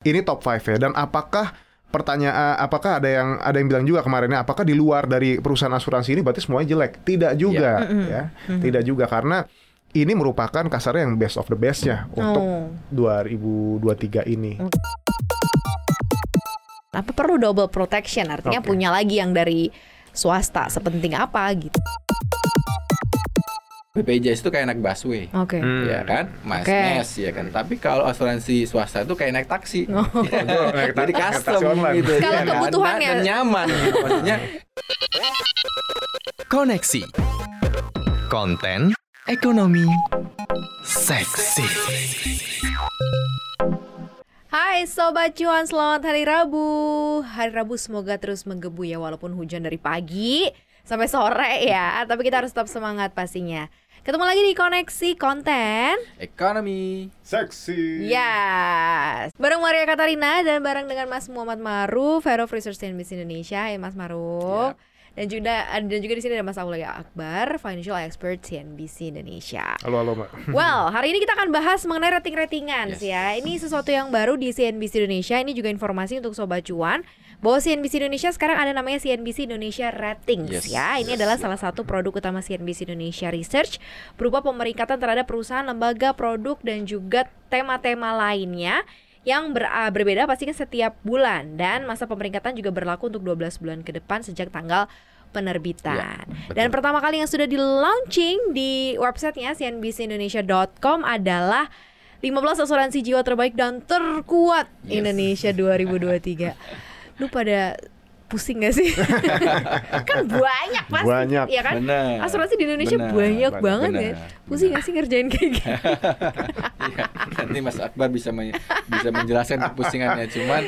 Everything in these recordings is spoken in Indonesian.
ini top 5 ya dan apakah pertanyaan apakah ada yang ada yang bilang juga kemarinnya apakah di luar dari perusahaan asuransi ini berarti semuanya jelek? Tidak juga Mm-mm. ya. Tidak juga karena ini merupakan kasarnya yang best of the bestnya untuk Oh. 2023 ini. Apa perlu double protection? Artinya Oke. punya lagi yang dari swasta sepenting apa gitu. BPJS itu kayak naik busway. Oke. Hmm. Ya kan, mas Oke. mes ya kan. Tapi kalau asuransi swasta itu kayak naik taksi, Oh. Ya naik jadi custom taksi online. gitu. Kalau ya kan? kebutuhannya- dan, dan nyaman. gitu. Maksudnya Koneksi. Konten ekonomi seksi. Hai Sobat Cuan, selamat hari Rabu Hari Rabu semoga terus menggebu ya Walaupun hujan dari pagi sampai sore ya Tapi kita harus tetap semangat pastinya Ketemu lagi di Koneksi Konten ekonomi. Seksi. Yes Bareng Maria Katarina dan bareng dengan Mas Muhammad Maruf Head of Research CNBC Indonesia Ya Mas Maruf Dan juga dan juga di sini ada Mas Aulia Akbar, Financial Expert CNBC Indonesia. Halo halo Mbak. Well, hari ini kita akan bahas mengenai rating-ratingan Yes. ya. Ini sesuatu yang baru di CNBC Indonesia. Ini juga informasi untuk sobat cuan bahwa CNBC Indonesia sekarang ada namanya CNBC Indonesia Ratings Yes, ya. Ini yes, adalah yes. salah satu produk utama CNBC Indonesia Research berupa pemeringkatan terhadap perusahaan, lembaga, produk dan juga tema-tema lainnya yang ber- ah, berbeda pastinya setiap bulan dan masa pemeringkatan juga berlaku untuk 12 bulan ke depan sejak tanggal penerbitan. betul. Dan pertama kali yang sudah di launching di websitenya cnbcindonesia.com adalah 15 asuransi jiwa terbaik dan terkuat Yes. Indonesia 2023. Lu pada pusing gak sih? kan banyak pasti. Banyak. Iya kan? Asuransi di Indonesia Benar, banyak benar, banget benar, ya. Pusing benar. gak sih ngerjain kayak gitu? Iya, nanti Mas Akbar bisa men- bisa menjelaskan kepusingannya. Cuman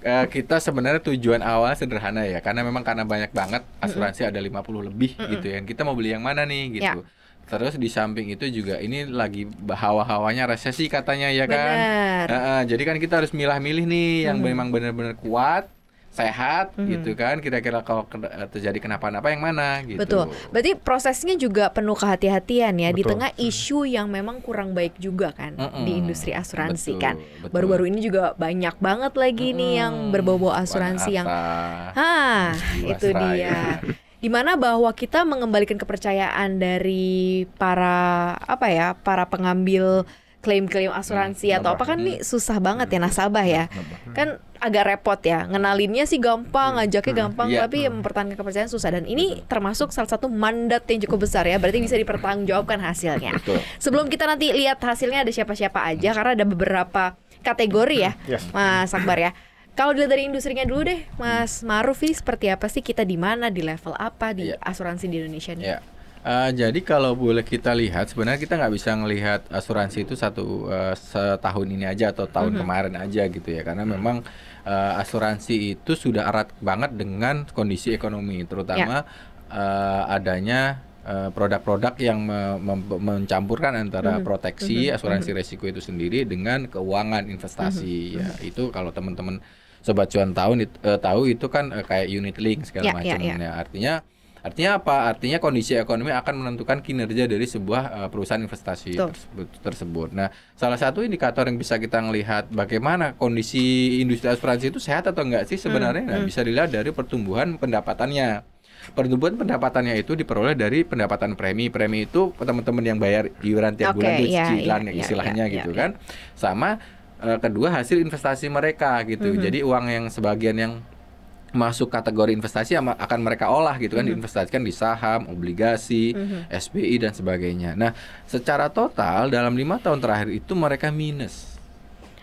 eh, kita sebenarnya tujuan awal sederhana ya, karena memang karena banyak banget asuransi ada 50 lebih gitu ya. Kita mau beli yang mana nih gitu. Terus di samping itu juga ini lagi hawa-hawanya resesi katanya ya kan. Benar. Heeh, jadi kan kita harus milah-milih nih yang Mhm. memang benar-benar kuat, sehat Mhm. gitu kan. Kira-kira kalau terjadi kenapa-napa yang mana gitu. Betul. Berarti prosesnya juga penuh kehati-hatian ya di Betul. tengah isu yang memang kurang baik juga kan di Mm-mm. industri asuransi Betul, kan. Baru-baru ini juga banyak banget lagi nih yang berbau-bau asuransi yang Hah, itu dia. Di mana bahwa kita mengembalikan kepercayaan dari para apa ya, para pengambil klaim-klaim asuransi Hmm, atau apa kan nih susah banget ya nasabah ya. Nasabah. Kan agak repot ya, ngenalinnya sih gampang, ngajaknya Hmm, gampang, iya. tapi mempertahankan kepercayaan susah dan ini termasuk salah satu mandat yang cukup besar ya, berarti bisa dipertanggungjawabkan hasilnya. Betul. Sebelum kita nanti lihat hasilnya ada siapa-siapa aja karena ada beberapa kategori ya. Yes. Mas Akbar ya. Kalau dilihat dari industrinya dulu deh, Mas Maruf ini seperti apa sih kita di mana, di level apa di Iya. asuransi di Indonesia nih? Ya. Eh, jadi kalau boleh kita lihat sebenarnya kita nggak bisa ngelihat asuransi itu satu eh, setahun ini aja atau tahun Mhm. kemarin aja gitu ya karena memang eh, asuransi itu sudah erat banget dengan kondisi ekonomi terutama eh, adanya eh, produk-produk yang me- mem- mencampurkan antara Mhm. proteksi Mhm. asuransi resiko itu sendiri dengan keuangan investasi ya itu kalau teman-teman sobat cuan tahu eh, tahu itu kan eh, kayak unit link segala Ya, ya, macam ya. Nah, artinya Artinya apa? Artinya kondisi ekonomi akan menentukan kinerja dari sebuah uh, perusahaan investasi tersebut, tersebut. Nah, salah satu indikator yang bisa kita melihat bagaimana kondisi industri asuransi itu sehat atau enggak sih sebenarnya? Nah, hmm. bisa dilihat dari pertumbuhan pendapatannya. Pertumbuhan pendapatannya itu diperoleh dari pendapatan premi. Premi itu teman-teman yang bayar iuran tiap Oke, bulan itu cicilan iya, ya iya, istilahnya iya, gitu iya. kan. Sama eh, kedua hasil investasi mereka gitu. Mhm. Jadi uang yang sebagian yang masuk kategori investasi akan mereka olah gitu kan Mhm. diinvestasikan di saham, obligasi, Mhm. SBI dan sebagainya. Nah, secara total dalam lima tahun terakhir itu mereka minus.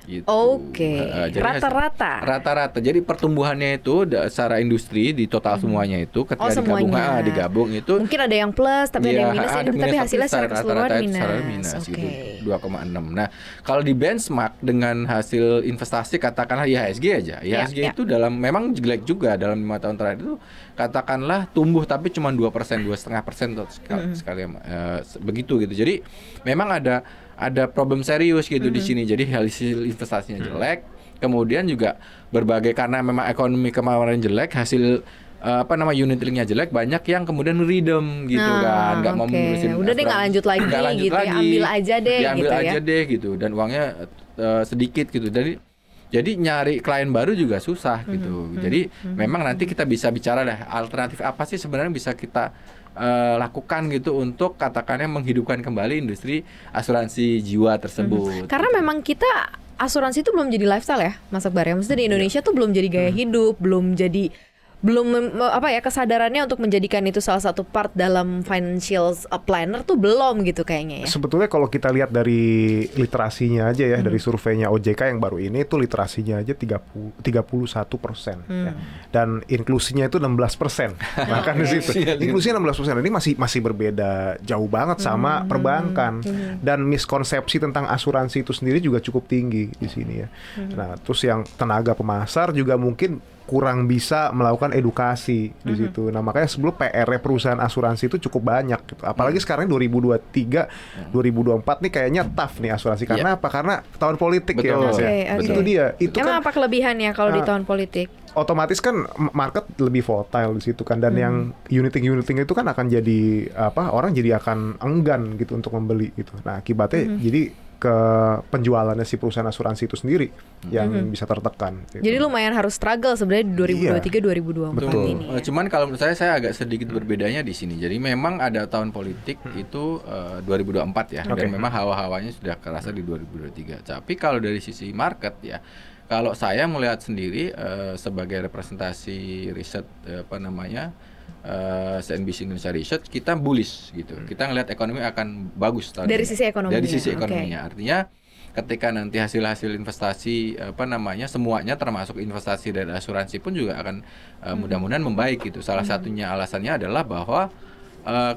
Gitu. Oke, hasil- rata-rata. rata-rata. Jadi pertumbuhannya itu secara industri di total semuanya itu ketika Oh, digabung semuanya. ah, digabung itu Mungkin ada yang plus tapi ada yang Iya, minus, ada ini, tapi minus, hasilnya secara rata-rata keseluruhan itu minus. secara minus Oke. gitu 2,6. Nah, kalau di benchmark dengan hasil investasi katakanlah IHSG aja. Iya, IHSG iya. itu dalam memang jelek juga dalam lima tahun terakhir itu katakanlah tumbuh tapi cuma 2 persen, dua setengah persen sekali, Mhm. sekali se- begitu gitu. Jadi memang ada ada problem serius gitu di Mhm. sini. Jadi hasil investasinya jelek, kemudian juga berbagai karena memang ekonomi kemarin jelek, hasil eh, apa nama unit linknya jelek, banyak yang kemudian redeem gitu Nah, kan, nggak mau oke. menerusin Udah deh nggak lanjut lagi Nggak lanjut gitu ya, lagi. ambil aja deh diambil gitu aja ya. deh gitu dan uangnya eh, sedikit gitu. Jadi Jadi nyari klien baru juga susah gitu. Jadi memang nanti kita bisa bicara dah alternatif apa sih sebenarnya bisa kita eh, lakukan gitu untuk katakannya menghidupkan kembali industri asuransi jiwa tersebut. Karena memang kita asuransi itu belum jadi lifestyle ya, Mas Akbar ya. Maksudnya di Indonesia tuh belum jadi gaya hidup, belum jadi belum apa ya kesadarannya untuk menjadikan itu salah satu part dalam financial planner tuh belum gitu kayaknya ya. Sebetulnya kalau kita lihat dari literasinya aja ya, dari surveinya OJK yang baru ini itu literasinya aja 30 31 persen, ya. dan inklusinya itu 16 persen. Bahkan di situ inklusinya 16 persen. Ini masih masih berbeda jauh banget sama perbankan. Dan miskonsepsi tentang asuransi itu sendiri juga cukup tinggi di sini ya. Nah, terus yang tenaga pemasar juga mungkin kurang bisa melakukan edukasi di situ. Nah, makanya sebelum PR -nya perusahaan asuransi itu cukup banyak gitu. Apalagi sekarang 2023, 2024 nih kayaknya tough nih asuransi karena apa? Karena tahun politik ya Betul. Mas ya. Oke, oke. Itu dia. Itu Emang kan apa kelebihannya kalau di Ah. tahun politik? otomatis kan market lebih volatile di situ kan dan yang uniting uniting itu kan akan jadi apa? Orang jadi akan enggan gitu untuk membeli gitu. Nah, akibatnya jadi ke penjualannya si perusahaan asuransi itu sendiri yang bisa tertekan. gitu. Jadi lumayan harus struggle sebenarnya di 2023 2024 Betul. ini. Ya. Cuman kalau menurut saya saya agak sedikit berbedanya di sini. Jadi memang ada tahun politik itu eh, 2024 ya Oke. dan memang hawa-hawanya sudah kerasa di 2023. Tapi kalau dari sisi market ya kalau saya melihat sendiri eh, sebagai representasi riset eh, apa namanya eh, CNBC Indonesia Research kita bullish gitu. Kita ngelihat ekonomi akan bagus tahun Dari ini. sisi ekonominya, Dari sisi ekonominya. Artinya ketika nanti hasil-hasil investasi apa namanya semuanya termasuk investasi dari asuransi pun juga akan uh, mudah-mudahan membaik gitu. Salah satunya alasannya adalah bahwa uh,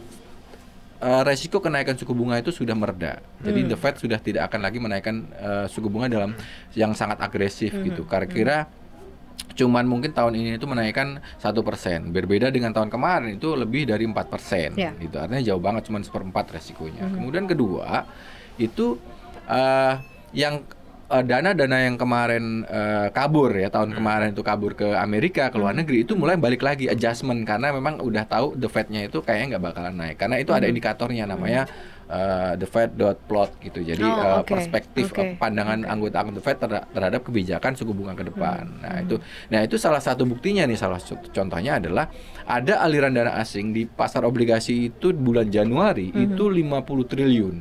uh, resiko kenaikan suku bunga itu sudah mereda. Jadi the Fed sudah tidak akan lagi menaikkan uh, suku bunga dalam yang sangat agresif gitu. Karena kira cuman mungkin tahun ini itu menaikkan satu persen. Berbeda dengan tahun kemarin itu lebih dari empat persen. Ya. gitu. Artinya jauh banget cuman seperempat resikonya. Kemudian kedua itu eh, yang eh, dana-dana yang kemarin eh, kabur ya tahun kemarin itu kabur ke Amerika ke luar negeri itu mulai balik lagi adjustment. Karena memang udah tahu the Fed-nya itu kayaknya nggak bakalan naik. Karena itu ada indikatornya namanya eh, the Fed dot plot gitu jadi Oh, eh, oke. perspektif Oke. eh, pandangan anggota-anggota Fed terha- terhadap kebijakan suku bunga ke depan. Nah, itu nah itu salah satu buktinya nih salah satu contohnya adalah ada aliran dana asing di pasar obligasi itu bulan Januari itu 50 triliun.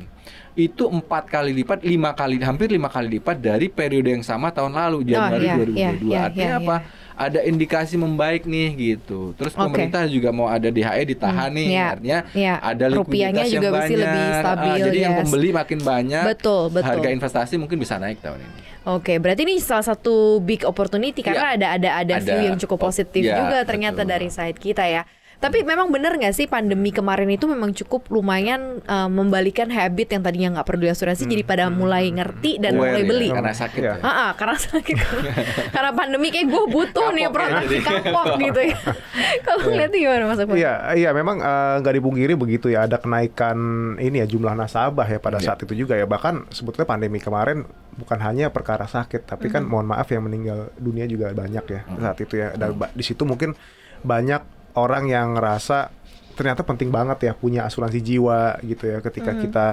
Itu empat kali lipat, lima kali hampir lima kali lipat dari periode yang sama tahun lalu Januari iya, 2022. iya, iya, Artinya iya, apa? Ada indikasi membaik nih gitu. Terus Oke. pemerintah juga mau ada DHE ditahan nih, iya, artinya iya. ada Rupiahnya likuiditas yang juga mesti lebih banyak. Ah, stabil, jadi yang yes. pembeli makin banyak. Betul, betul. Harga investasi mungkin bisa naik tahun ini. Oke, berarti ini salah satu big opportunity karena ada ada ada Ada. view yang cukup positif ya, juga ternyata betul. dari side kita ya. Tapi memang benar nggak sih pandemi kemarin itu memang cukup lumayan uh, membalikan habit yang tadinya nggak perlu asuransi jadi pada mulai ngerti dan Aware mulai ya, beli. karena sakit Iya. ya. Ah, ah, karena sakit karena pandemi kayak gue butuh nih Kapok ya, proteksi kapok gitu ya. Kalau lihat gimana Mas? Iya, iya memang eh, nggak dipungkiri begitu ya ada kenaikan ini ya jumlah nasabah ya pada Iya. saat itu juga ya bahkan sebetulnya pandemi kemarin bukan hanya perkara sakit tapi kan mohon maaf yang meninggal dunia juga banyak ya saat itu ya dan ba- di situ mungkin banyak orang yang ngerasa ternyata penting banget ya punya asuransi jiwa gitu ya ketika kita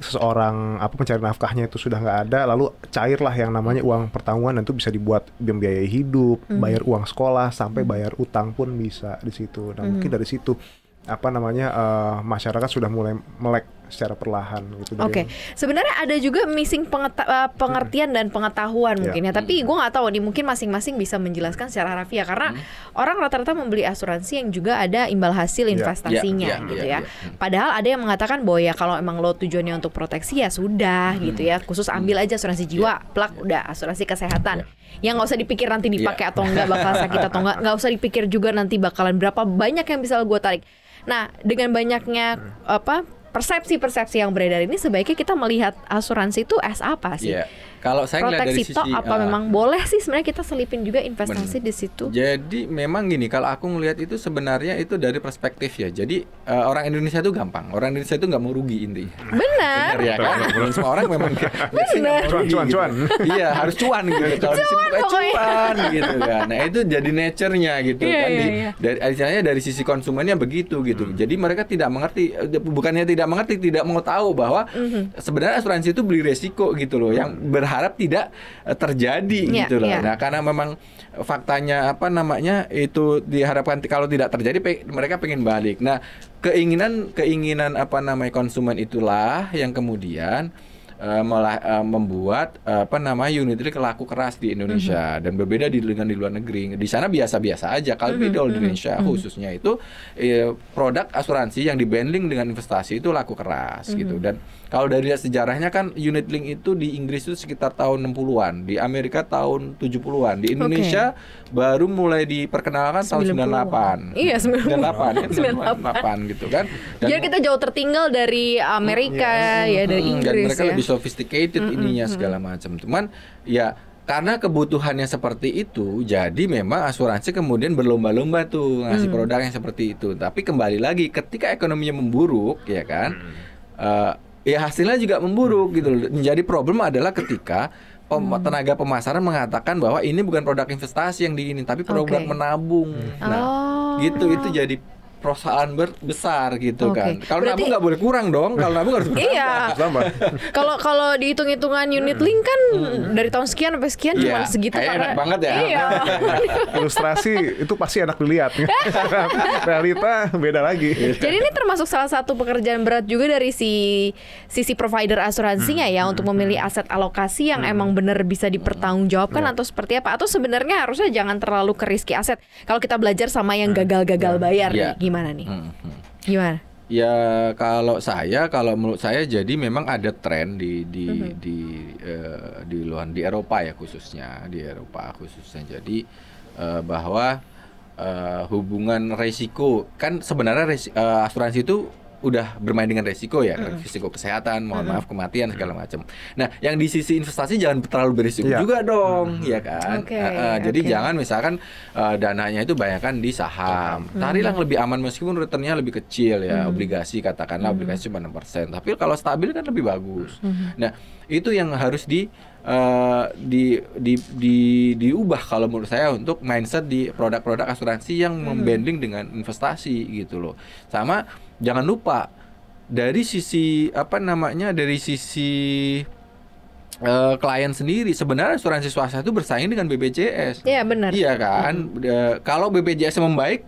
seseorang apa pencari nafkahnya itu sudah nggak ada lalu cairlah yang namanya uang pertanggungan dan itu bisa dibuat membiayai hidup bayar uang sekolah sampai bayar utang pun bisa di situ. Nah mungkin dari situ apa namanya eh, masyarakat sudah mulai melek secara perlahan gitu Oke, sebenarnya ada juga missing pengeta- uh, pengertian dan pengetahuan Iya. mungkin ya. Tapi gue nggak tahu nih, mungkin masing-masing bisa menjelaskan secara rapi ya. Karena orang rata-rata membeli asuransi yang juga ada imbal hasil Iya. investasinya Iya, iya, gitu iya, ya. iya. Padahal ada yang mengatakan bahwa ya kalau emang lo tujuannya untuk proteksi ya sudah gitu ya. Khusus ambil aja asuransi jiwa, plak udah asuransi kesehatan. Yang nggak usah dipikir nanti dipakai atau enggak bakal sakit atau enggak, nggak usah dipikir juga nanti bakalan berapa banyak yang bisa gue tarik. Nah, dengan banyaknya apa persepsi-persepsi yang beredar ini sebaiknya kita melihat asuransi itu as apa sih? Iya. Kalau saya ngeliat dari sisi apa eh, memang boleh sih sebenarnya kita selipin juga investasi di situ? Jadi memang gini, kalau aku ngelihat itu sebenarnya itu dari perspektif ya. Jadi eh, orang Indonesia itu gampang. Orang Indonesia itu nggak mau rugi intinya. Benar. Benar ya kan? Belum semua orang memang nggak mau Cuan, cuan, gitu. cuan. Iya, harus cuan gitu. Kalau di sini pokoknya pokoknya. cuan gitu kan. Nah, itu jadi nature-nya gitu Iya, kan. iya, Di- iya. Dari misalnya dari sisi konsumennya begitu gitu. Jadi mereka tidak mengerti eh, bukannya tidak mengerti, tidak mau tahu bahwa Mhm. sebenarnya asuransi itu beli resiko gitu loh. Yang berhak berharap tidak eh, terjadi Iya, gitu loh. iya. Nah, karena memang faktanya apa namanya itu diharapkan kalau tidak terjadi pe- mereka pengen balik. Nah, keinginan keinginan apa namanya konsumen itulah yang kemudian eh, malah eh, membuat eh, apa namanya unit link laku keras di Indonesia dan berbeda di dengan di luar negeri. Di sana biasa-biasa aja. Kalau di di Indonesia khususnya itu eh, produk asuransi yang dibanding dengan investasi itu laku keras gitu. Dan kalau dari lihat sejarahnya kan unit link itu di Inggris itu sekitar tahun 60-an, di Amerika tahun 70-an, di Indonesia baru mulai diperkenalkan tahun 98. 90. Iya, 98 ya, 98. 98 gitu kan. Dan Jadi kita jauh tertinggal dari Amerika ya dari Mm, dan Inggris mereka ya. lebih sophisticated ininya segala macam. Cuman ya karena kebutuhannya seperti itu, jadi memang asuransi kemudian berlomba-lomba tuh ngasih Mm. produk yang seperti itu. Tapi kembali lagi, ketika ekonominya memburuk, ya kan, eh, ya hasilnya juga memburuk gitu. loh. Menjadi problem adalah ketika pem- Mm. tenaga pemasaran mengatakan bahwa ini bukan produk investasi yang di ini, tapi produk Oke. menabung. Nah, Oh. gitu itu jadi persoalan ber- besar gitu Oke. kan. Kalau Berarti- nabung nggak boleh kurang dong. Kalau nabung harus bertambah. Iya. Kalau kalau dihitung-hitungan unit link kan dari tahun sekian sampai sekian Iya, cuma segitu kayak karena enak banget ya. Iya. Ilustrasi itu pasti enak dilihat. Realita beda lagi. Jadi ini termasuk salah satu pekerjaan berat juga dari si sisi provider asuransinya ya untuk memilih aset alokasi yang emang bener bisa dipertanggungjawabkan atau seperti apa atau sebenarnya harusnya jangan terlalu ke risky aset. Kalau kita belajar sama yang gagal-gagal bayar Iya. nih, gimana nih? Hmm, hmm. Gimana? Ya kalau saya kalau menurut saya jadi memang ada tren di di Mhm. di eh, di luar di Eropa ya khususnya di Eropa khususnya jadi eh, bahwa eh, hubungan resiko kan sebenarnya resi- eh, asuransi itu udah bermain dengan resiko ya Mhm. risiko kesehatan mohon maaf kematian segala macam. Nah yang di sisi investasi jangan terlalu berisiko Iya. juga dong ya kan. Oke, Eh, eh, jadi jangan misalkan eh, dananya itu bayangkan di saham. Carilah yang lebih aman meskipun returnnya lebih kecil ya, obligasi katakanlah obligasi cuma 6%. Tapi kalau stabil kan lebih bagus. Nah, itu yang harus di eh, di, di di diubah kalau menurut saya untuk mindset di produk-produk asuransi yang membanding dengan investasi gitu loh. Sama jangan lupa dari sisi apa namanya dari sisi eh, klien sendiri sebenarnya asuransi swasta itu bersaing dengan BPJS. Iya benar. Iya kan, Eh, kalau BPJS membaik,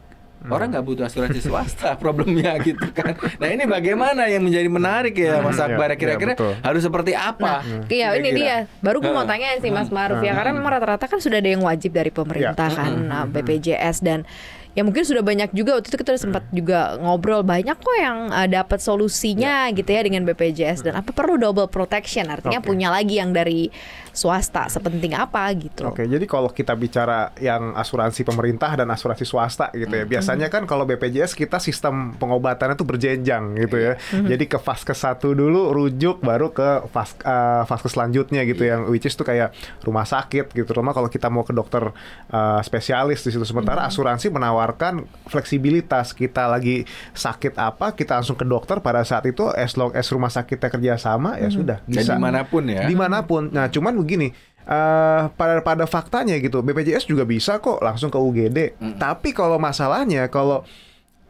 orang nggak butuh asuransi swasta, problemnya gitu kan. Nah ini bagaimana yang menjadi menarik ya Mas Hmm, Akbar? iya, Kira-kira iya, betul. harus seperti apa? Iya ini Kira-kira? dia. Baru gue mau tanya sih Mas Maruf ya karena memang rata-rata kan sudah ada yang wajib dari pemerintah Iya. kan nah, BPJS dan ya mungkin sudah banyak juga waktu itu kita sempat juga ngobrol banyak kok yang uh, dapat solusinya gitu ya dengan BPJS dan apa perlu double protection? Artinya Oke. punya lagi yang dari swasta sepenting apa gitu. Oke, jadi kalau kita bicara yang asuransi pemerintah dan asuransi swasta gitu ya, biasanya kan kalau BPJS kita sistem pengobatannya tuh berjenjang gitu ya. Jadi ke fase satu dulu rujuk, baru ke fase eh, fase selanjutnya gitu yang which is tuh kayak rumah sakit gitu. Terutama kalau kita mau ke dokter eh, spesialis di situ. Sementara asuransi menawarkan fleksibilitas. Kita lagi sakit apa, kita langsung ke dokter pada saat itu as long as rumah sakitnya kerjasama ya sudah Dan bisa di mana pun ya. di mana pun. Nah, cuman begini. eh pada pada faktanya gitu, BPJS juga bisa kok langsung ke UGD. Tapi kalau masalahnya kalau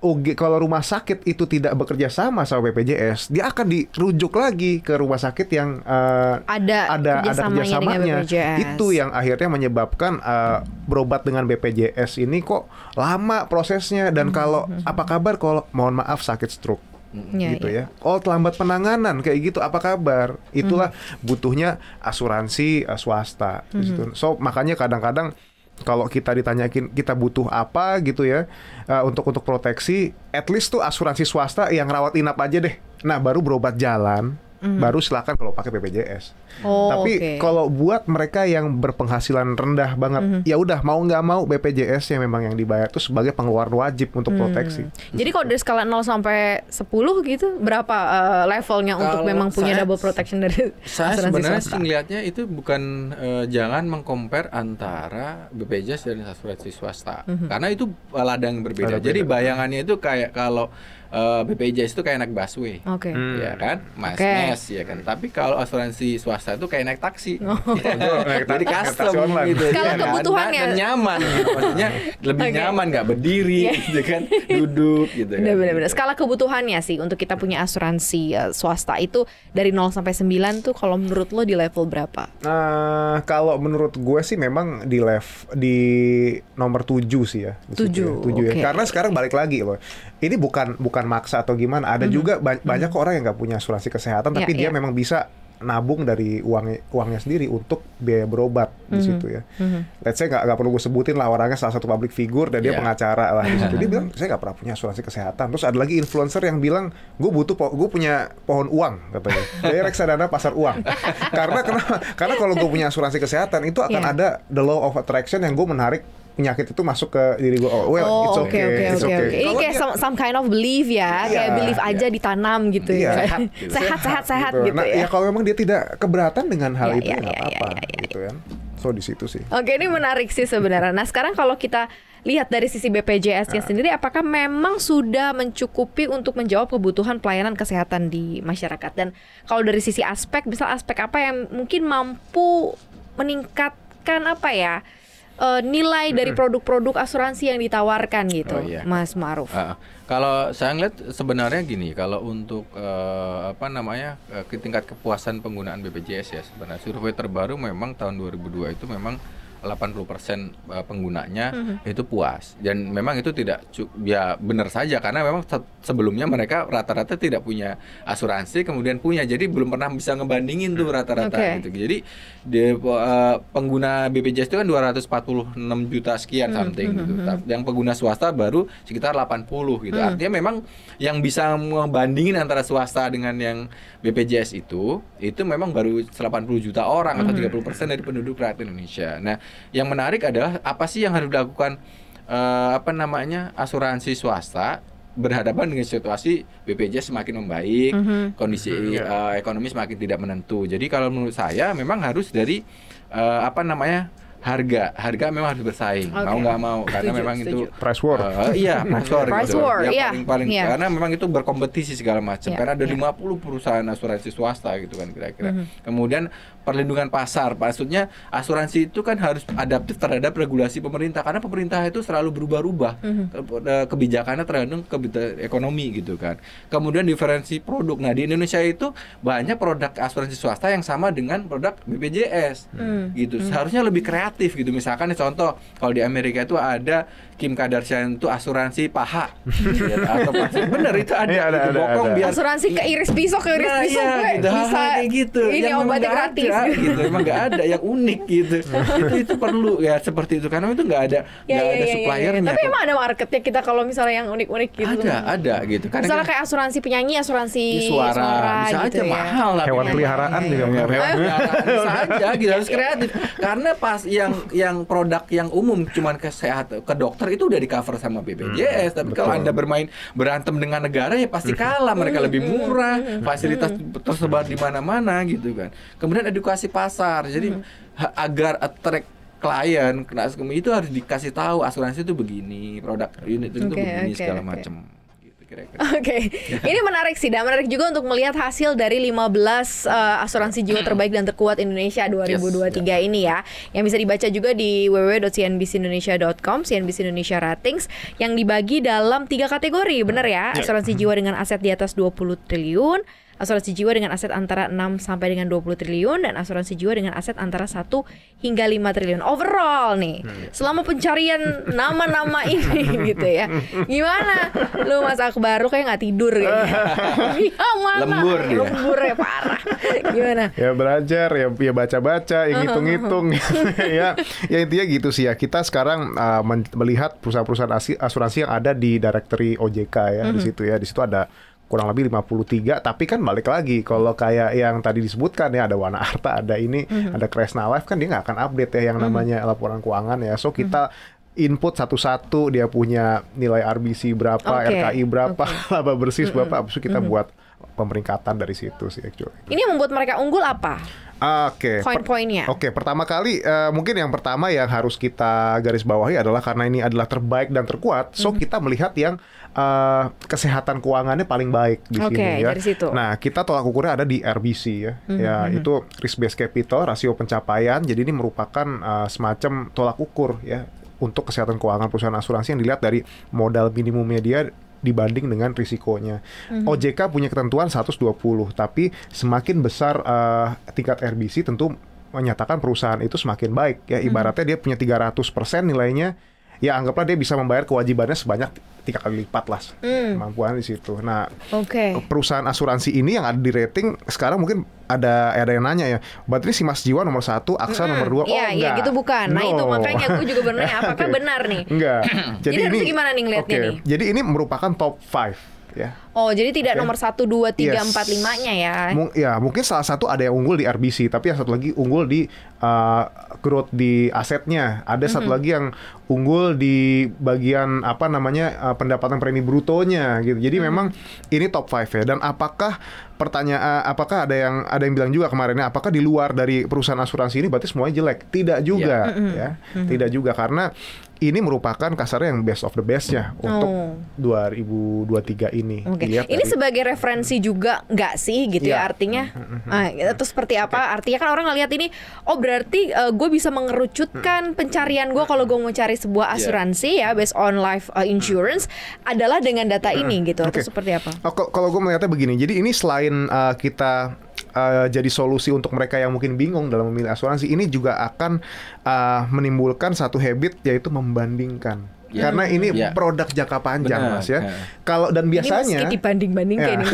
UG kalau rumah sakit itu tidak bekerja sama sama BPJS, dia akan dirujuk lagi ke rumah sakit yang eh, Ada ada ada kerjasamanya. Itu yang akhirnya menyebabkan eh, berobat dengan BPJS ini kok lama prosesnya dan kalau apa kabar kalau mohon maaf sakit stroke Ya, gitu ya. ya. Oh terlambat penanganan kayak gitu apa kabar? Itulah butuhnya asuransi eh, swasta situ. So makanya kadang-kadang kalau kita ditanyakin kita butuh apa gitu ya eh, untuk untuk proteksi, at least tuh asuransi swasta yang rawat inap aja deh. Nah baru berobat jalan, baru silakan kalau pakai BPJS. Oh, Tapi oke. kalau buat mereka yang berpenghasilan rendah banget, ya udah mau nggak mau BPJS yang memang yang dibayar itu sebagai pengeluaran wajib untuk proteksi. Jadi kalau dari skala 0 sampai 10 gitu berapa uh, levelnya untuk Kalau memang punya saya- double protection dari Saya asuransi sebenarnya swasta? sih ngelihatnya itu bukan eh, jangan mengcompare antara BPJS dan asuransi swasta. Mhm. Karena itu ladang. Berbeda. Jadi bayangannya itu kayak kalau eh, BPJS itu kayak anak busway. Oke. Hmm. Ya kan, Mas Oke. Nes ya kan. Tapi kalau asuransi swasta itu kayak naik taksi. Oh. Ya, Naik ta- Jadi naik custom gitu. Kalau ya kan? kebutuhannya- dan, dan nyaman. gitu. Maksudnya lebih Oke. nyaman nggak berdiri gitu kan, duduk gitu kan. Bener-bener. Gitu. Skala kebutuhannya sih untuk kita punya asuransi eh, swasta itu dari 0 sampai 9 tuh kalau menurut lo di level berapa? Nah, kalau menurut gue sih memang di level di nomor 7 sih ya. di situ Tujuh, ya. Tujuh ya. Karena sekarang balik lagi loh. Ini bukan bukan maksa atau gimana. Ada juga ba- banyak kok orang yang nggak punya asuransi kesehatan, tapi dia iya. memang bisa nabung dari uangnya uangnya sendiri untuk biaya berobat di Mhm. situ ya. Let's say nggak perlu gue sebutin lah orangnya salah satu public figure dan dia Iya. pengacara lah di situ. Dia bilang saya nggak pernah punya asuransi kesehatan. Terus ada lagi influencer yang bilang gue butuh gue punya pohon uang katanya. Dari reksadana pasar uang. Karena kenapa? Karena kalau gue punya asuransi kesehatan itu akan Iya. ada the law of attraction yang gue menarik penyakit itu masuk ke diri gue. Oh, well, Oh, it's oke okay. oke it's oke okay. oke. Ini kayak dia- some, some kind of belief ya, Iya, kayak belief aja ditanam gitu Iya. ya. Sehat gitu. sehat sehat sehat gitu, nah, ya. ya kalau memang dia tidak keberatan dengan hal Iya, itu iya, ya nggak iya, apa-apa iya, iya, gitu kan. So di situ sih. Oke, ini menarik sih sebenarnya. Nah, sekarang kalau kita lihat dari sisi BPJS-nya Ah. sendiri, apakah memang sudah mencukupi untuk menjawab kebutuhan pelayanan kesehatan di masyarakat? Dan kalau dari sisi aspek, misal aspek apa yang mungkin mampu meningkatkan apa ya eh, nilai dari produk-produk asuransi yang ditawarkan gitu, Oh, iya. Mas Maruf? Ah, kalau saya ngeliat sebenarnya gini, kalau untuk eh, apa namanya ke tingkat kepuasan penggunaan BPJS ya sebenarnya survei terbaru memang tahun 2002 itu memang 80% eh, penggunanya Mhm. itu puas dan memang itu tidak ya benar saja karena memang se- sebelumnya mereka rata-rata tidak punya asuransi kemudian punya jadi belum pernah bisa ngebandingin tuh rata-rata Oke. gitu jadi di, eh, pengguna BPJS itu kan 246 juta sekian Hmm, something gitu Tapi yang pengguna swasta baru sekitar 80 gitu Hmm. artinya memang yang bisa membandingin antara swasta dengan yang BPJS itu itu memang baru 80 juta orang atau 30% dari penduduk rakyat Indonesia nah yang menarik adalah apa sih yang harus dilakukan eh, apa namanya asuransi swasta berhadapan dengan situasi BPJS semakin membaik, Mhm. kondisi Mhm, iya. eh, ekonomi semakin tidak menentu. Jadi kalau menurut saya memang harus dari eh, apa namanya harga, harga memang harus bersaing. Oke. Mau nggak mau karena Setuju, memang itu setuju. Price war. eh, iya price war, Price gitu. war, Yang iya, paling paling iya. karena memang itu berkompetisi segala macam. Iya, karena ada iya. 50 perusahaan asuransi swasta gitu kan kira-kira. Mhm. Kemudian perlindungan pasar, maksudnya asuransi itu kan harus adaptif terhadap regulasi pemerintah karena pemerintah itu selalu berubah-ubah Mhm. Ke- eh, kebijakannya tergantung kebijakan ekonomi gitu kan. Kemudian diferensi produk. Nah di Indonesia itu banyak produk asuransi swasta yang sama dengan produk BPJS Hmm. gitu. Seharusnya lebih kreatif gitu. Misalkan nih, contoh kalau di Amerika itu ada Kim Kardashian itu asuransi paha Ya, atau pasti bener itu ada, Iya, ada, gitu, ada, bokong ada. biar Asuransi ke iris pisau ke iris Nah, pisau gue gitu, bisa kayak gitu. ini Yang obatnya gratis ada, gitu. Emang nggak ada yang unik gitu. itu itu perlu ya seperti itu karena itu nggak ada Ya, nggak ya, ada ya, ya, ya. suppliernya. Tapi emang ada marketnya kita kalau misalnya yang unik-unik gitu. ada ada gitu. Karena Misalnya kan kayak asuransi penyanyi, asuransi di suara, bisa gitu aja ya. mahal lah. Hewan peliharaan juga iya, mahal. hewan peliharaan bisa aja gitu harus kreatif. Karena pas yang yang produk yang umum cuman ke sehat ke dokter itu udah di cover sama BPJS. Tapi kalau anda bermain berantem dengan negara ya pasti kalah. Mereka lebih murah, fasilitas tersebar di mana-mana gitu kan. Kemudian edukasi pasar. Jadi agar attract klien kena itu harus dikasih tahu asuransi itu begini, produk unit itu Oke, begini oke, segala oke. macam. Kira-kira. Oke, ini menarik sih dan menarik juga untuk melihat hasil dari 15 eh, asuransi jiwa terbaik dan terkuat Indonesia 2023 ini ya. Yang bisa dibaca juga di www.cnbcindonesia.com, CNBC Indonesia Ratings yang dibagi dalam tiga kategori, bener ya? Asuransi jiwa dengan aset di atas 20 triliun, asuransi jiwa dengan aset antara 6 sampai dengan 20 triliun dan asuransi jiwa dengan aset antara 1 hingga 5 triliun. Overall nih, selama pencarian nama-nama ini gitu ya. Gimana? Lu Mas Akbar lu kayak nggak tidur kayaknya. Yang mana? Lembur dia. Lembur ya parah. Gimana? ya belajar ya ya baca-baca ya ngitung-ngitung ya ya intinya gitu sih ya kita sekarang uh, melihat perusahaan-perusahaan asuransi yang ada di directory OJK ya di situ ya di situ ada kurang lebih 53 tapi kan balik lagi kalau kayak yang tadi disebutkan ya ada Wana Arta ada ini ada Kresna Life kan dia nggak akan update ya yang namanya laporan keuangan ya. So kita input satu-satu dia punya nilai RBC berapa Oke, RKI berapa oke. laba bersih berapa habis itu kita buat pemeringkatan dari situ sih actually. Ini yang membuat mereka unggul apa? Oke. per- Poin-poinnya. Oke, pertama kali eh, mungkin yang pertama yang harus kita garis bawahi adalah karena ini adalah terbaik dan terkuat, so Mhm. kita melihat yang eh, kesehatan keuangannya paling baik di Oke, sini ya. dari situ. Nah, kita tolak ukurnya ada di RBC ya. Ya, itu risk based capital, rasio pencapaian. Jadi ini merupakan eh, semacam tolak ukur ya untuk kesehatan keuangan perusahaan asuransi yang dilihat dari modal minimumnya dia dibanding dengan risikonya. OJK punya ketentuan 120, tapi semakin besar eh, tingkat RBC tentu menyatakan perusahaan itu semakin baik ya. Ibaratnya dia punya 300% nilainya ya anggaplah dia bisa membayar kewajibannya sebanyak tiga kali lipat lah kemampuan di situ. Nah, Oke. perusahaan asuransi ini yang ada di rating sekarang mungkin ada ada yang nanya ya, berarti ini si Mas Jiwa nomor satu, Aksa nomor dua, oh Iya, iya enggak. gitu bukan. Nah, itu No. makanya gue juga bertanya apakah Oke. benar nih? Enggak. Jadi harusnya gimana nih ngeliatnya Oke, nih? Jadi ini merupakan top 5 ya. Oh, jadi tidak Oke. nomor 1 2 3 Yes. 4 5-nya ya. Mung- ya mungkin salah satu ada yang unggul di RBC, tapi yang satu lagi unggul di uh, growth di asetnya. Ada satu Mm-hmm. lagi yang unggul di bagian apa namanya uh, pendapatan premi brutonya gitu. Jadi Mm-hmm. memang ini top 5 ya. Dan apakah pertanyaan apakah ada yang ada yang bilang juga kemarinnya apakah di luar dari perusahaan asuransi ini berarti semuanya jelek? Tidak juga Mm-hmm. ya. Tidak juga karena ini merupakan kasarnya yang best of the bestnya untuk Oh. 2023 ini. Oke, Dilihat ini dari- sebagai referensi juga nggak sih gitu ya Iya. artinya? Ah, itu seperti apa? Artinya kan orang ngelihat ini, oh berarti gue bisa mengerucutkan pencarian gue kalau gue mau cari sebuah Iya. asuransi ya based on life uh, insurance adalah dengan data ini gitu. Oke. Atau seperti apa? Oh, kalau gue melihatnya begini, jadi ini selain uh, kita uh, jadi solusi untuk mereka yang mungkin bingung dalam memilih asuransi, ini juga akan uh, menimbulkan satu habit yaitu membandingkan. Ya. Karena ini Ya. produk jangka panjang, Benar, Mas ya. ya. Kalau dan Ini biasanya meski dibanding-bandingkan Ya. ini.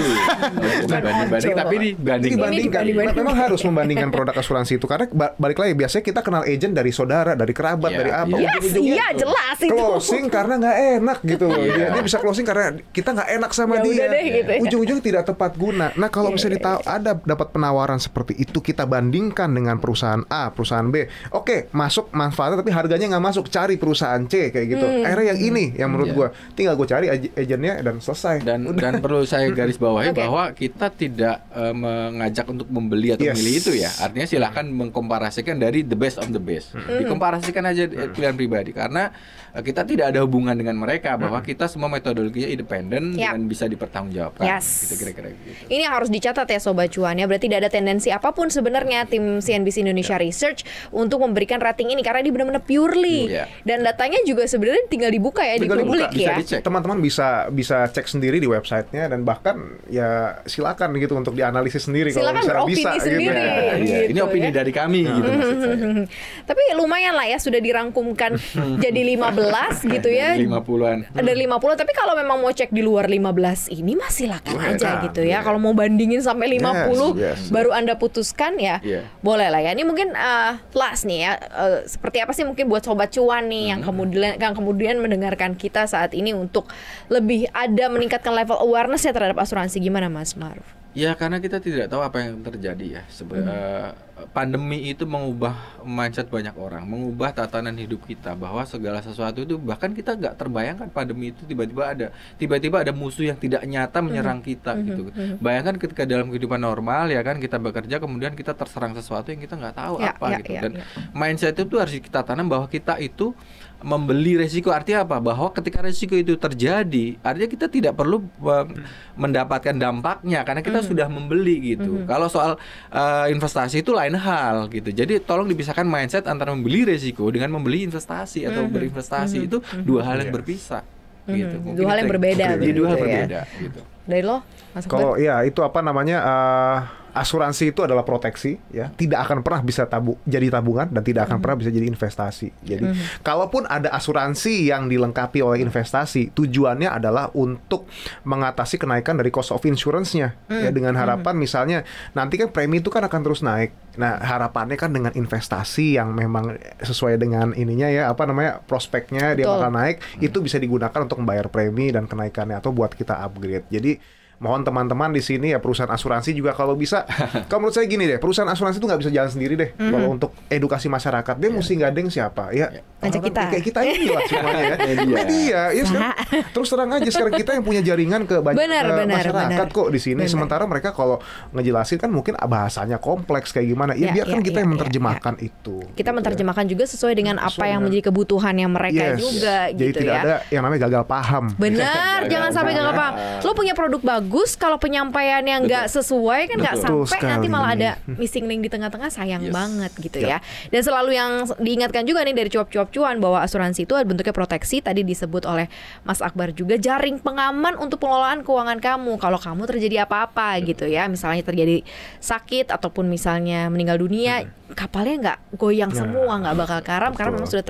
Bukan banding-banding, tapi dibanding. Ini dibandingkan. Memang harus membandingkan produk asuransi itu karena ba- balik lagi biasanya kita kenal agent dari saudara, dari kerabat, Iya, dari apa. iya. Yes, iya jelas itu. closing karena nggak enak gitu loh. Iya. Dia, dia bisa closing karena kita nggak enak sama Ya dia. deh, gitu ya. Ujung-ujungnya tidak tepat guna. Nah kalau Iya, misalnya dita- ada dapat penawaran seperti itu kita bandingkan dengan perusahaan A, perusahaan B. Oke masuk manfaatnya tapi harganya nggak masuk. Cari perusahaan C kayak gitu. Hmm. Akhirnya yang ini yang menurut Iya. gua tinggal gue cari ag- agentnya dan selesai. dan Udah. dan perlu saya garis bawahi Oke. bahwa kita tidak eh, mengajak untuk membeli atau Yes. memilih itu ya artinya silahkan mengkomparasikan dari the best of the best Hmm. dikomparasikan aja eh, pilihan pribadi karena eh, kita tidak ada hubungan dengan mereka bahwa kita semua metodologinya independen Yap. dan bisa dipertanggungjawabkan Yes. gitu kira-kira gitu Ini yang harus dicatat ya Sobat Cuan ya Berarti tidak ada tendensi apa pun sebenarnya Tim CNBC Indonesia Research Untuk memberikan rating ini Karena ini benar-benar purely Iya. Dan datanya juga sebenarnya tinggal dibuka ya Tinggal Di publik bisa ya dicek. teman-teman bisa bisa cek sendiri di websitenya dan bahkan ya silakan gitu untuk dianalisis sendiri Silakan kalau misalnya bisa sendiri. gitu. Ya, iya. ini gitu opini ya. dari kami gitu maksud saya Tapi lumayan lah ya Sudah dirangkumkan jadi 15 gitu ya Dari 50-an Dari 50 Tapi kalau memang mau cek di luar 15 ini Mas silakan aja gitu ya iya. Kalau mau bandingin sampai 50 yes. Baru Anda putuskan ya Iya. Boleh lah ya Ini mungkin eh, last nih ya eh, Seperti apa sih mungkin buat Sobat Cuan nih Yang kemudian yang kemudian mendengarkan kita saat ini Untuk lebih ada meningkatkan level awareness ya terhadap asuransi Gimana Mas Maruf? Ya karena kita tidak tahu apa yang terjadi ya. Sebe- eh, pandemi itu mengubah mindset banyak orang, mengubah tatanan hidup kita bahwa segala sesuatu itu bahkan kita nggak terbayangkan pandemi itu tiba-tiba ada, tiba-tiba ada musuh yang tidak nyata menyerang kita gitu. Bayangkan ketika dalam kehidupan normal ya kan kita bekerja kemudian kita terserang sesuatu yang kita nggak tahu Ya, apa ya, gitu. ya, Dan ya. mindset itu harus kita tanam bahwa kita itu membeli resiko. Artinya apa? Bahwa ketika resiko itu terjadi artinya kita tidak perlu uh, mendapatkan dampaknya karena kita sudah membeli gitu. Kalau soal uh, investasi itu lain hal gitu. Jadi tolong dipisahkan mindset antara membeli resiko dengan membeli investasi atau berinvestasi itu dua hal yang Yes. berpisah gitu. Mungkin Dua hal yang berbeda Jadi begitu dua hal ya. berbeda gitu. Dari lo? Kalau ya itu apa namanya eh, asuransi itu adalah proteksi ya, tidak akan pernah bisa tabu jadi tabungan dan tidak akan pernah bisa jadi investasi. Jadi kalaupun ada asuransi yang dilengkapi oleh investasi, tujuannya adalah untuk mengatasi kenaikan dari cost of insurance-nya ya dengan harapan misalnya nanti kan premi itu kan akan terus naik. Nah, harapannya kan dengan investasi yang memang sesuai dengan ininya ya apa namanya prospeknya dia Betul. bakal naik, itu bisa digunakan untuk membayar premi dan kenaikannya atau buat kita upgrade. Jadi mohon teman-teman di sini ya perusahaan asuransi juga kalau bisa kalau menurut saya gini deh perusahaan asuransi itu nggak bisa jalan sendiri deh kalau untuk edukasi masyarakat dia mesti gandeng siapa ya Ngajak orang-orang kita. kayak kita ini lah semuanya ya Media. media ya sekarang, terus terang aja sekarang kita yang punya jaringan ke banyak Benar, ke benar, masyarakat benar. kok di sini Benar. sementara mereka kalau ngejelasin kan mungkin bahasanya kompleks kayak gimana ya, Ya, biarkan ya, kita ya, yang ya, menerjemahkan itu Kita gitu ya. menerjemahkan juga sesuai dengan apa yang menjadi kebutuhannya mereka Yes. juga jadi gitu tidak ya. ada yang namanya gagal paham Benar, jangan sampai gagal paham. Lo punya produk bagus, kalau penyampaiannya nggak sesuai kan nggak sampai nanti sekali. malah ada missing link di tengah-tengah sayang Yes. banget gitu Ya. ya. Dan selalu yang diingatkan juga nih dari cuap-cuap cuan bahwa asuransi itu bentuknya proteksi tadi disebut oleh Mas Akbar juga jaring pengaman untuk pengelolaan keuangan kamu kalau kamu terjadi apa-apa gitu ya. Misalnya terjadi sakit ataupun misalnya meninggal dunia, kapalnya nggak goyang Nah, semua, nggak bakal karam karena betul. memang sudah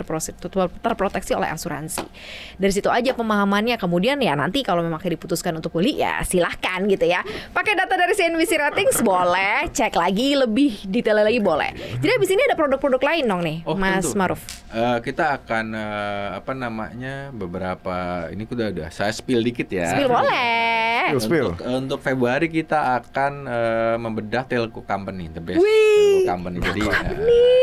terproteksi oleh asuransi. Dari situ aja pemahamannya. Kemudian ya nanti kalau memang diputuskan untuk beli ya silahkan gitu ya. Pakai data dari CNBC Ratings boleh, cek lagi lebih detail lagi boleh. Jadi abis ini ada produk-produk lain dong nih, Oh, Mas tentu. Maruf. Eh, kita akan eh, apa namanya beberapa ini udah udah saya spill dikit ya. Spill boleh. Spill, spill. Untuk, untuk Februari kita akan eh, membedah telco company, the best Wih, telco company. Jadi eh,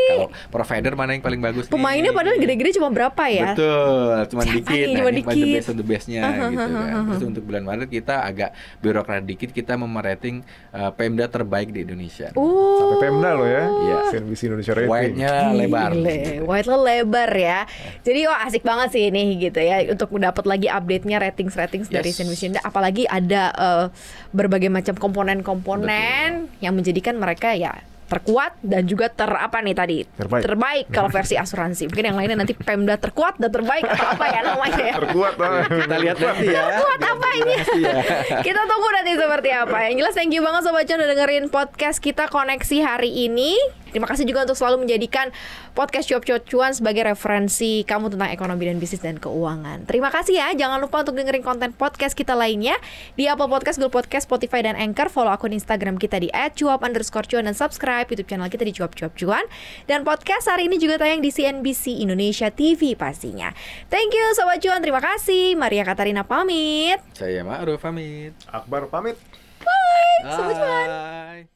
kalau provider mana yang paling bagus? nih? Pemainnya padahal gede-gede cuma berapa ya? Betul, cuma Siapa dikit. nih? Nah, Cuma ini dikit. the best of the bestnya gitu kan. Terus untuk bulan Maret kita agak birokrat dikit, kita memerating eh, Pemda terbaik di Indonesia. Uh, sampai Pemda loh ya Iya. CNBC Indonesia Rating White-nya lebar. Gile, White lo lebar ya. Jadi wah asik banget sih ini gitu ya untuk dapat lagi update-nya ratings-ratings dari Yes. CNBC Indonesia. apalagi ada eh, berbagai macam komponen-komponen yang menjadikan mereka ya terkuat dan juga ter apa nih tadi Terbaik. kalau versi asuransi mungkin yang lainnya nanti Pemda terkuat dan terbaik atau apa ya namanya ya terkuat lah. Kita lihat nanti ya. Terkuat apanya? durasi ya. Kita tunggu nanti seperti apa. Yang jelas thank you banget Sobat Cuan udah dengerin podcast kita koneksi hari ini. Terima kasih juga untuk selalu menjadikan podcast Cuap Cuap Cuan sebagai referensi kamu tentang ekonomi dan bisnis dan keuangan. Terima kasih ya. Jangan lupa untuk dengerin konten podcast kita lainnya di Apple Podcast, Google Podcast, Spotify, dan Anchor. Follow akun Instagram kita di @cuap underscore cuan dan subscribe YouTube channel kita di Cuap Cuap Cuan. Dan podcast hari ini juga tayang di CNBC Indonesia TV pastinya. Thank you Sobat Cuan. Terima kasih. Maria Katarina pamit. Saya Ma'ruf pamit. Akbar pamit Bye.